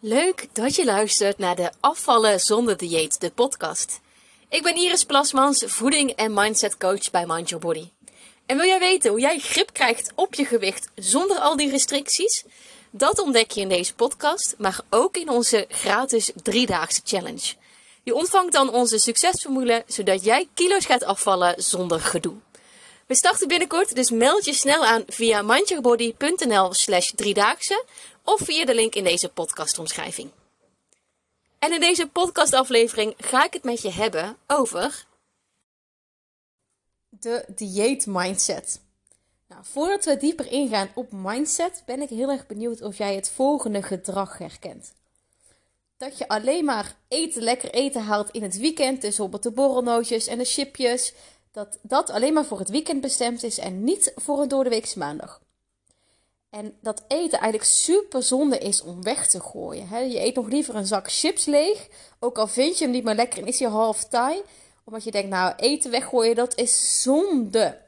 Leuk dat je luistert naar de Afvallen zonder dieet, de podcast. Ik ben Iris Plasmans, voeding- en mindset coach bij Mind Your Body. En wil jij weten hoe jij grip krijgt op je gewicht zonder al die restricties? Dat ontdek je in deze podcast, maar ook in onze gratis driedaagse challenge. Je ontvangt dan onze succesformule, zodat jij kilo's gaat afvallen zonder gedoe. We starten binnenkort, dus meld je snel aan via mindyourbody.nl slash driedaagse of via de link in deze podcastomschrijving. En in deze podcastaflevering ga ik het met je hebben over de dieet mindset. Nou, voordat we dieper ingaan op mindset, ben ik heel erg benieuwd of jij het volgende gedrag herkent. Dat je alleen maar eten, lekker eten haalt in het weekend, dus bijvoorbeeld de borrelnootjes en de chipjes, dat dat alleen maar voor het weekend bestemd is en niet voor een doordeweekse maandag. En dat eten eigenlijk super zonde is om weg te gooien. Je eet nog liever een zak chips leeg, ook al vind je hem niet meer lekker en is hij half taai. Omdat je denkt, nou, eten weggooien, dat is zonde.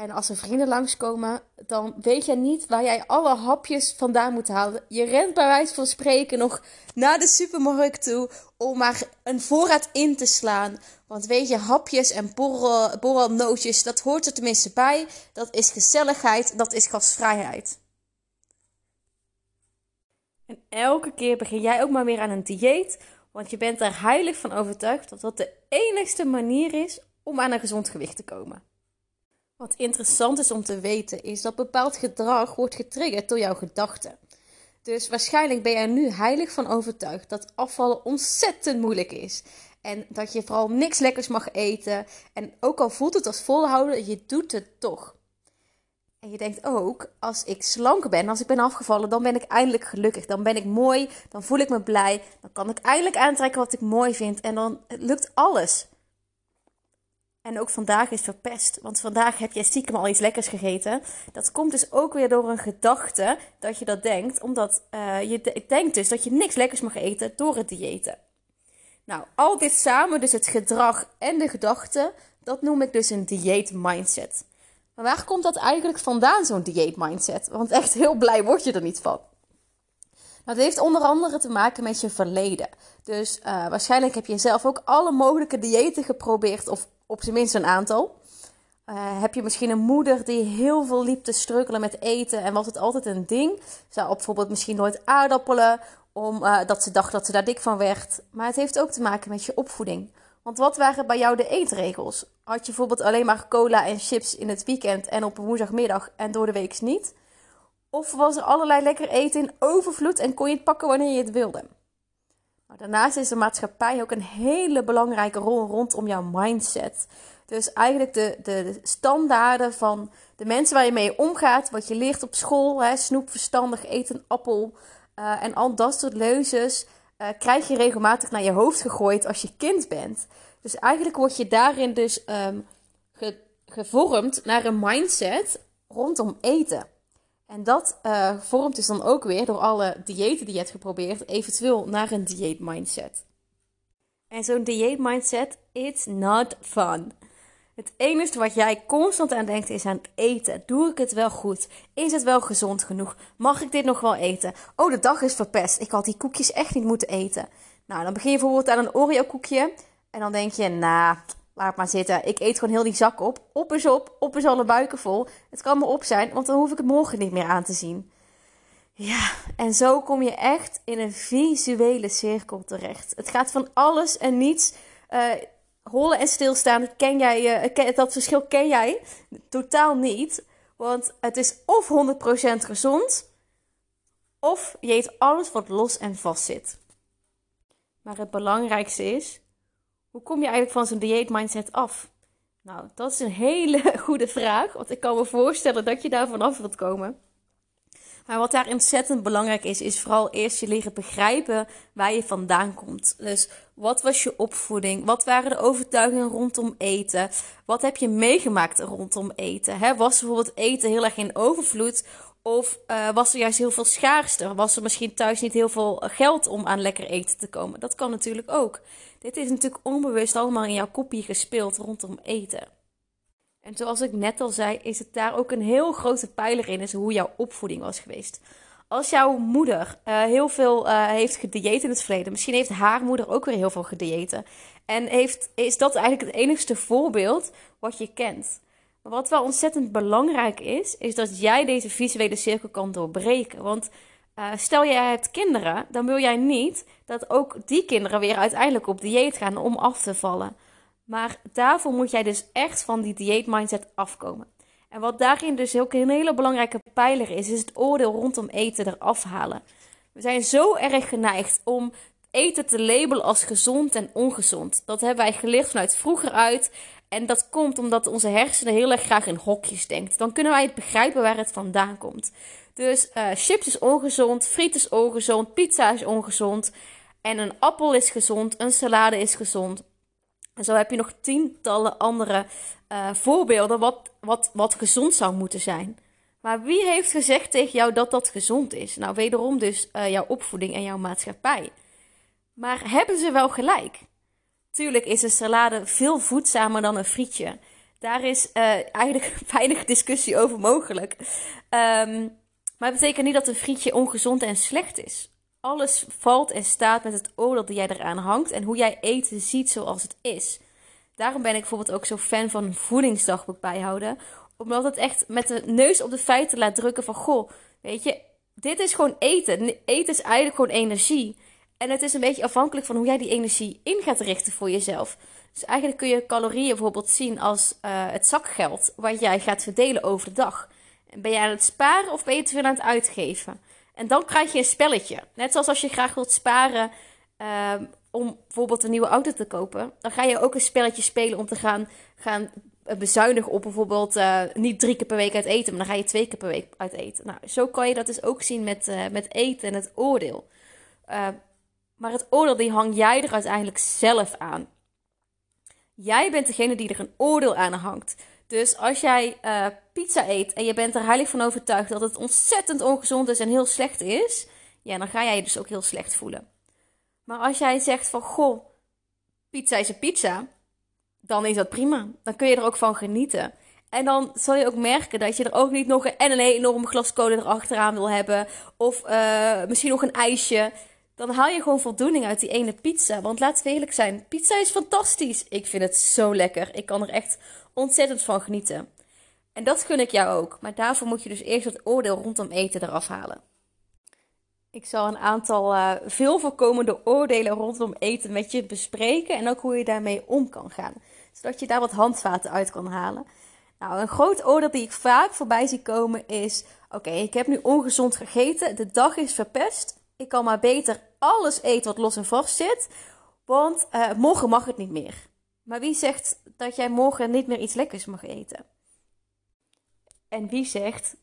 En als er vrienden langskomen, dan weet je niet waar jij alle hapjes vandaan moet halen. Je rent bij wijze van spreken nog naar de supermarkt toe om maar een voorraad in te slaan. Want weet je, hapjes en borrel, borrelnootjes, dat hoort er tenminste bij. Dat is gezelligheid, dat is gastvrijheid. En elke keer begin jij ook maar weer aan een dieet. Want je bent er heilig van overtuigd dat dat de enigste manier is om aan een gezond gewicht te komen. Wat interessant is om te weten, is dat bepaald gedrag wordt getriggerd door jouw gedachten. Dus waarschijnlijk ben jij nu heilig van overtuigd dat afvallen ontzettend moeilijk is. En dat je vooral niks lekkers mag eten. En ook al voelt het als volhouden, je doet het toch. En je denkt ook, als ik slank ben, als ik ben afgevallen, dan ben ik eindelijk gelukkig. Dan ben ik mooi, dan voel ik me blij. Dan kan ik eindelijk aantrekken wat ik mooi vind. En dan lukt alles. En ook vandaag is verpest. Want vandaag heb jij stiekem al iets lekkers gegeten. Dat komt dus ook weer door een gedachte dat je dat denkt. Omdat uh, je denkt dus dat je niks lekkers mag eten door het diëten. Nou, al dit samen, dus het gedrag en de gedachte, dat noem ik dus een dieet mindset. Maar waar komt dat eigenlijk vandaan, zo'n dieet mindset? Want echt heel blij word je er niet van. Nou, het heeft onder andere te maken met je verleden. Dus uh, waarschijnlijk heb je zelf ook alle mogelijke diëten geprobeerd, of op zijn minst een aantal. Uh, heb je misschien een moeder die heel veel liep te strukkelen met eten en was het altijd een ding? Op bijvoorbeeld misschien nooit aardappelen, omdat uh, ze dacht dat ze daar dik van werd. Maar het heeft ook te maken met je opvoeding. Want wat waren bij jou de eetregels? Had je bijvoorbeeld alleen maar cola en chips in het weekend en op een woensdagmiddag en door de week niet? Of was er allerlei lekker eten in overvloed en kon je het pakken wanneer je het wilde? Nou, daarnaast is de maatschappij ook een hele belangrijke rol rondom jouw mindset. Dus eigenlijk de, de, standaarden van de mensen waar je mee omgaat, wat je leert op school, hè, snoep verstandig, eten appel uh, en al dat soort leuzes, uh, krijg je regelmatig naar je hoofd gegooid als je kind bent. Dus eigenlijk word je daarin dus ge, gevormd naar een mindset rondom eten. En dat uh, vormt dus dan ook weer door alle diëten die je hebt geprobeerd, eventueel naar een dieet mindset. En zo'n dieet mindset, it's not fun. Het enige wat jij constant aan denkt is aan eten. Doe ik het wel goed? Is het wel gezond genoeg? Mag ik dit nog wel eten? Oh, de dag is verpest. Ik had die koekjes echt niet moeten eten. Nou, dan begin je bijvoorbeeld aan een Oreo koekje. En dan denk je, nou, laat maar zitten. Ik eet gewoon heel die zak op. Op is op, op is alle buiken vol. Het kan me op zijn, want dan hoef ik het morgen niet meer aan te zien. Ja, en zo kom je echt in een visuele cirkel terecht. Het gaat van alles en niets. Uh, hollen en stilstaan, ken jij, uh, dat verschil ken jij totaal niet. Want het is of 100% gezond, of je eet alles wat los en vast zit. Maar het belangrijkste is, hoe kom je eigenlijk van zo'n dieet mindset af? Nou, dat is een hele goede vraag, want ik kan me voorstellen dat je daar vanaf wilt komen. Maar wat daar ontzettend belangrijk is, is vooral eerst je leren begrijpen waar je vandaan komt. Dus wat was je opvoeding? Wat waren de overtuigingen rondom eten? Wat heb je meegemaakt rondom eten? Was bijvoorbeeld eten heel erg in overvloed? Of uh, was er juist heel veel schaarste? Was er misschien thuis niet heel veel geld om aan lekker eten te komen? Dat kan natuurlijk ook. Dit is natuurlijk onbewust allemaal in jouw kopie gespeeld rondom eten. En zoals ik net al zei, is het daar ook een heel grote pijler in, is hoe jouw opvoeding was geweest. Als jouw moeder uh, heel veel uh, heeft gedieet in het verleden, misschien heeft haar moeder ook weer heel veel gediëten. En heeft, is dat eigenlijk het enigste voorbeeld wat je kent. Maar wat wel ontzettend belangrijk is, is dat jij deze visuele cirkel kan doorbreken. Want uh, stel jij hebt kinderen, dan wil jij niet dat ook die kinderen weer uiteindelijk op dieet gaan om af te vallen. Maar daarvoor moet jij dus echt van die dieetmindset afkomen. En wat daarin dus ook een hele belangrijke pijler is, is het oordeel rondom eten eraf halen. We zijn zo erg geneigd om eten te labelen als gezond en ongezond. Dat hebben wij geleerd vanuit vroeger uit. En dat komt omdat onze hersenen heel erg graag in hokjes denkt. Dan kunnen wij het begrijpen waar het vandaan komt. Dus uh, chips is ongezond, friet is ongezond, pizza is ongezond. En een appel is gezond, een salade is gezond. En zo heb je nog tientallen andere uh, voorbeelden wat, wat, wat gezond zou moeten zijn. Maar wie heeft gezegd tegen jou dat dat gezond is? Nou, wederom dus uh, jouw opvoeding en jouw maatschappij. Maar hebben ze wel gelijk? Tuurlijk is een salade veel voedzamer dan een frietje. Daar is uh, eigenlijk weinig discussie over mogelijk. Um, maar het betekent niet dat een frietje ongezond en slecht is. Alles valt en staat met het oordeel dat jij eraan hangt en hoe jij eten ziet zoals het is. Daarom ben ik bijvoorbeeld ook zo fan van voedingsdagboek bijhouden. Omdat het echt met de neus op de feiten laat drukken van... Goh, weet je, dit is gewoon eten. Eten is eigenlijk gewoon energie. En het is een beetje afhankelijk van hoe jij die energie in gaat richten voor jezelf. Dus eigenlijk kun je calorieën bijvoorbeeld zien als uh, het zakgeld... wat jij gaat verdelen over de dag. En ben je aan het sparen of ben je te veel aan het uitgeven? En dan krijg je een spelletje. Net zoals als je graag wilt sparen uh, om bijvoorbeeld een nieuwe auto te kopen. Dan ga je ook een spelletje spelen om te gaan, gaan bezuinigen op bijvoorbeeld uh, niet drie keer per week uit eten. Maar dan ga je twee keer per week uit eten. Nou, zo kan je dat dus ook zien met, met eten en het oordeel. Maar het oordeel die hang jij er uiteindelijk zelf aan. Jij bent degene die er een oordeel aan hangt. Dus als jij uh, pizza eet en je bent er heilig van overtuigd dat het ontzettend ongezond is en heel slecht is, ja, dan ga jij je dus ook heel slecht voelen. Maar als jij zegt van, goh, pizza is een pizza, dan is dat prima. Dan kun je er ook van genieten. En dan zal je ook merken dat je er ook niet nog een, en een glas cola erachteraan wil hebben. Of uh, misschien nog een ijsje. Dan haal je gewoon voldoening uit die ene pizza. Want laten we eerlijk zijn, pizza is fantastisch. Ik vind het zo lekker. Ik kan er echt ontzettend van genieten. En dat gun ik jou ook. Maar daarvoor moet je dus eerst het oordeel rondom eten eraf halen. Ik zal een aantal uh, veel voorkomende oordelen rondom eten met je bespreken. En ook hoe je daarmee om kan gaan. Zodat je daar wat handvaten uit kan halen. Nou, een groot oordeel die ik vaak voorbij zie komen is: Oké, ik heb nu ongezond gegeten. De dag is verpest. Ik kan maar beter alles eten wat los en vast zit. Want uh, morgen mag het niet meer. Maar wie zegt dat jij morgen niet meer iets lekkers mag eten? En wie zegt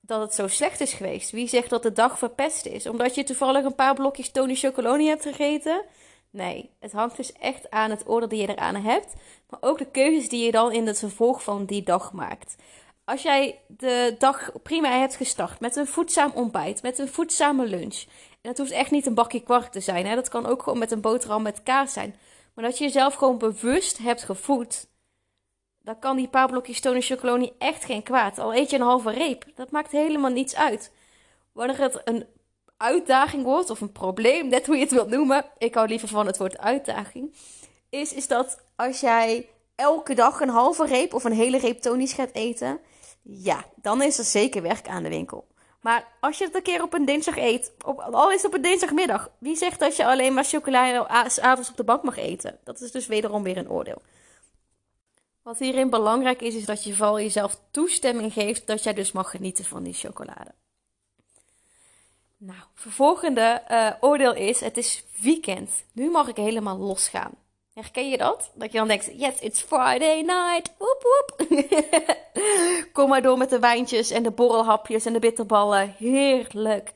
dat het zo slecht is geweest? Wie zegt dat de dag verpest is? Omdat je toevallig een paar blokjes Tony Chocoloni hebt gegeten? Nee, het hangt dus echt aan het oordeel die je eraan hebt. Maar ook de keuzes die je dan in het vervolg van die dag maakt. Als jij de dag prima hebt gestart met een voedzaam ontbijt, met een voedzame lunch. En dat hoeft echt niet een bakje kwark te zijn. Hè? Dat kan ook gewoon met een boterham met kaas zijn. Maar dat je jezelf gewoon bewust hebt gevoed. Dan kan die paar blokjes Tony Chocoloni echt geen kwaad. Al eet je een halve reep. Dat maakt helemaal niets uit. Wanneer het een uitdaging wordt, of een probleem, net hoe je het wilt noemen. Ik hou liever van het woord uitdaging. Is, is dat als jij elke dag een halve reep of een hele reep Tony's gaat eten. Ja, dan is er zeker werk aan de winkel. Maar als je het een keer op een dinsdag eet, op, al is het op een dinsdagmiddag, wie zegt dat je alleen maar chocolade avonds op de bank mag eten? Dat is dus wederom weer een oordeel. Wat hierin belangrijk is, is dat je vooral jezelf toestemming geeft dat jij dus mag genieten van die chocolade. Nou, vervolgende uh, oordeel is: het is weekend. Nu mag ik helemaal losgaan. Herken je dat? Dat je dan denkt, yes, it's Friday night. Woep woep. Kom maar door met de wijntjes en de borrelhapjes en de bitterballen. Heerlijk.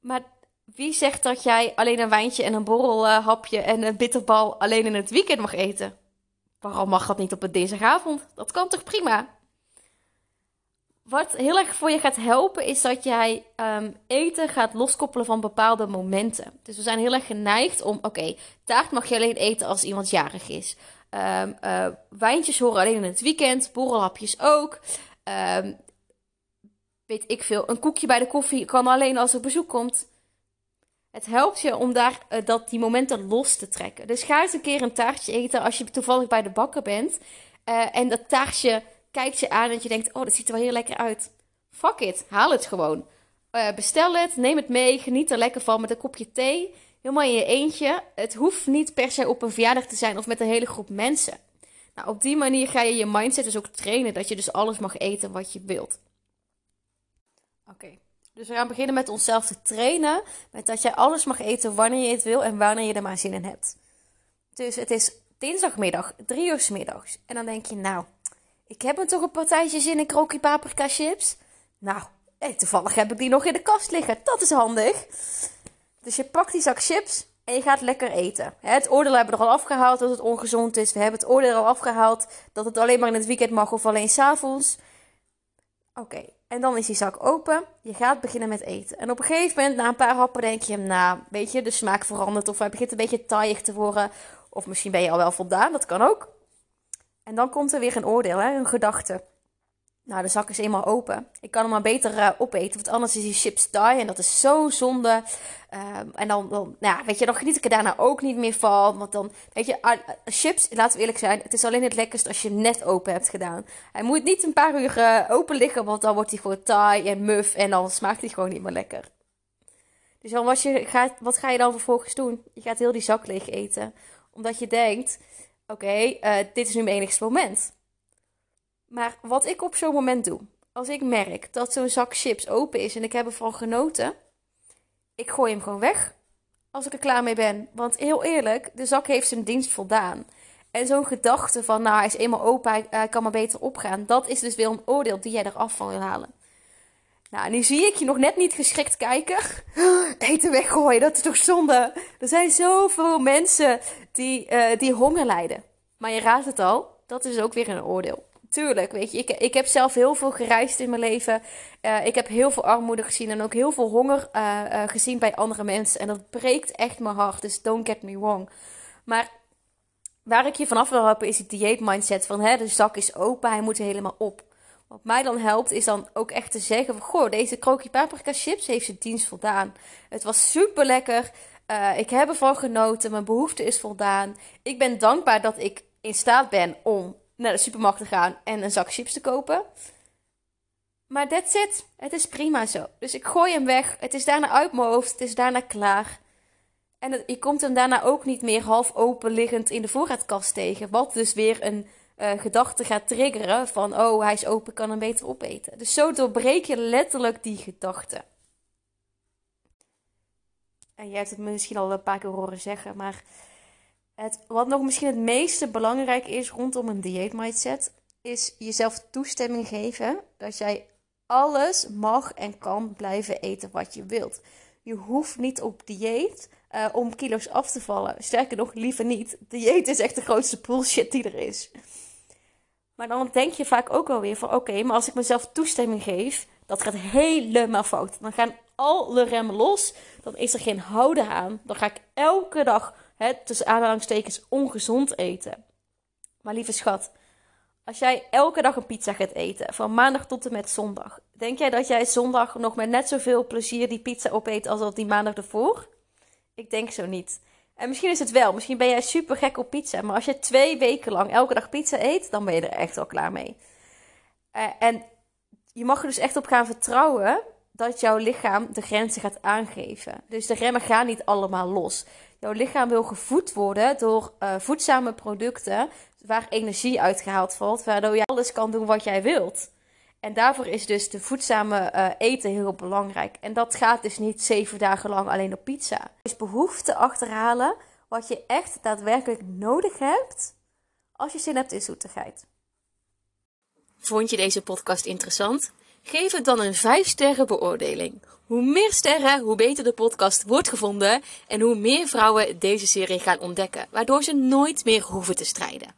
Maar wie zegt dat jij alleen een wijntje en een borrelhapje en een bitterbal alleen in het weekend mag eten? Waarom mag dat niet op een dinsdagavond? Dat kan toch prima? Wat heel erg voor je gaat helpen, is dat jij um, eten gaat loskoppelen van bepaalde momenten. Dus we zijn heel erg geneigd om, oké, taart mag je alleen eten als iemand jarig is. Um, wijntjes horen alleen in het weekend, borrelhapjes ook. Um, weet ik veel, een koekje bij de koffie kan alleen als er bezoek komt. Het helpt je om daar uh, dat, die momenten los te trekken. Dus ga eens een keer een taartje eten als je toevallig bij de bakker bent. Uh, en dat taartje kijkt je aan en je denkt, oh, dat ziet er wel heel lekker uit. Fuck it, haal het gewoon. Uh, bestel het, neem het mee, geniet er lekker van met een kopje thee. Helemaal in je eentje. Het hoeft niet per se op een verjaardag te zijn of met een hele groep mensen. Nou, op die manier ga je je mindset dus ook trainen dat je dus alles mag eten wat je wilt. Oké, dus we gaan beginnen met onszelf te trainen. Met dat jij alles mag eten wanneer je het wil en wanneer je er maar zin in hebt. Dus het is dinsdagmiddag, drie uur s middags. En dan denk je, nou, ik heb me toch een partijtje zin in krokie paprika chips. Nou, toevallig heb ik die nog in de kast liggen. Dat is handig. Dus je pakt die zak chips en je gaat lekker eten. Het oordeel hebben we er al afgehaald dat het ongezond is. We hebben het oordeel al afgehaald dat het alleen maar in het weekend mag of alleen s'avonds. Oké, en dan is die zak open. Je gaat beginnen met eten. En op een gegeven moment, na een paar happen, denk je, nou, weet je, de smaak verandert. Of hij begint een beetje taaiig te worden. Of misschien ben je al wel voldaan, dat kan ook. En dan komt er weer een oordeel, hè, een gedachte. Nou, de zak is eenmaal open. Ik kan hem maar beter uh, opeten, want anders is die chips die en dat is zo zonde. Uh, en dan, dan, nou weet je, dan geniet ik er daarna ook niet meer van. Want dan, weet je, uh, chips, laten we eerlijk zijn, het is alleen het lekkerst als je hem net open hebt gedaan. Hij moet niet een paar uur eh, open liggen, want dan wordt hij voor taai en muf en dan smaakt hij gewoon niet meer lekker. Dus dan je, wat ga je dan vervolgens doen? Je gaat heel die zak leeg eten, omdat je denkt, oké, okay, dit is nu mijn enigste moment. Maar wat ik op zo'n moment doe, als ik merk dat zo'n zak chips open is en ik heb ervan genoten, ik gooi hem gewoon weg als ik er klaar mee ben. Want heel eerlijk, de zak heeft zijn dienst voldaan. En zo'n gedachte van, nou, hij is eenmaal open, hij, kan maar beter opgaan. Dat is dus weer een oordeel die jij eraf van wil halen. Nou, nu zie ik je nog net niet geschrikt kijken. Eten weggooien, dat is toch zonde? Er zijn zoveel mensen die, uh, die honger lijden. Maar je raadt het al, dat is ook weer een oordeel tuurlijk, weet je, ik, ik heb zelf heel veel gereisd in mijn leven. Uh, ik heb heel veel armoede gezien en ook heel veel honger uh, gezien bij andere mensen. En dat breekt echt mijn hart, dus don't get me wrong. Maar waar ik je vanaf wil helpen is die dieet mindset van hè, de zak is open, hij moet helemaal op. Wat mij dan helpt is dan ook echt te zeggen van, goh, deze krokie paprika chips heeft zijn dienst voldaan. Het was super lekker. ik heb ervan genoten. Mijn behoefte is voldaan. Ik ben dankbaar dat ik in staat ben om naar de supermarkt te gaan en een zak chips te kopen. Maar that's it. Het is prima zo. Dus ik gooi hem weg. Het is daarna uit mijn hoofd. Het is daarna klaar. En je komt hem daarna ook niet meer half open liggend in de voorraadkast tegen. Wat dus weer een uh, gedachte gaat triggeren van... Oh, hij is open, kan hem beter opeten. Dus zo doorbreek je letterlijk die gedachte. En jij hebt het misschien al een paar keer horen zeggen, maar het, wat nog misschien het meeste belangrijk is rondom een dieet mindset, is jezelf toestemming geven dat jij alles mag en kan blijven eten wat je wilt. Je hoeft niet op dieet uh, om kilo's af te vallen. Sterker nog, liever niet. Dieet is echt de grootste bullshit die er is. Maar dan denk je vaak ook wel weer van oké, maar als ik mezelf toestemming geef, dat gaat helemaal fout. Dan gaan alle remmen los. Dan is er geen houden aan. Dan ga ik elke dag het tussen aanhalingstekens ongezond eten. Maar lieve schat, als jij elke dag een pizza gaat eten, van maandag tot en met zondag, denk jij dat jij zondag nog met net zoveel plezier die pizza opeet als op die maandag ervoor? Ik denk zo niet. En misschien is het wel, misschien ben jij super gek op pizza, maar als je twee weken lang elke dag pizza eet, dan ben je er echt wel klaar mee. Uh, en je mag er dus echt op gaan vertrouwen dat jouw lichaam de grenzen gaat aangeven. Dus de remmen gaan niet allemaal los. Jouw lichaam wil gevoed worden door uh, voedzame producten waar energie uitgehaald valt, waardoor je alles kan doen wat jij wilt. En daarvoor is dus de voedzame uh, eten heel belangrijk. En dat gaat dus niet zeven dagen lang alleen op pizza. Dus behoefte achterhalen wat je echt daadwerkelijk nodig hebt als je zin hebt in zoetigheid. Vond je deze podcast interessant? Geef het dan een 5 sterren beoordeling. Hoe meer sterren, hoe beter de podcast wordt gevonden en hoe meer vrouwen deze serie gaan ontdekken, waardoor ze nooit meer hoeven te strijden.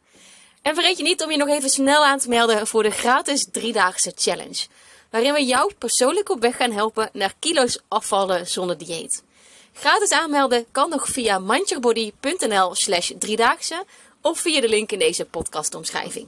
En vergeet je niet om je nog even snel aan te melden voor de gratis driedaagse challenge, waarin we jou persoonlijk op weg gaan helpen naar kilo's afvallen zonder dieet. Gratis aanmelden kan nog via mindyourbody.nl slash driedaagse of via de link in deze podcastomschrijving.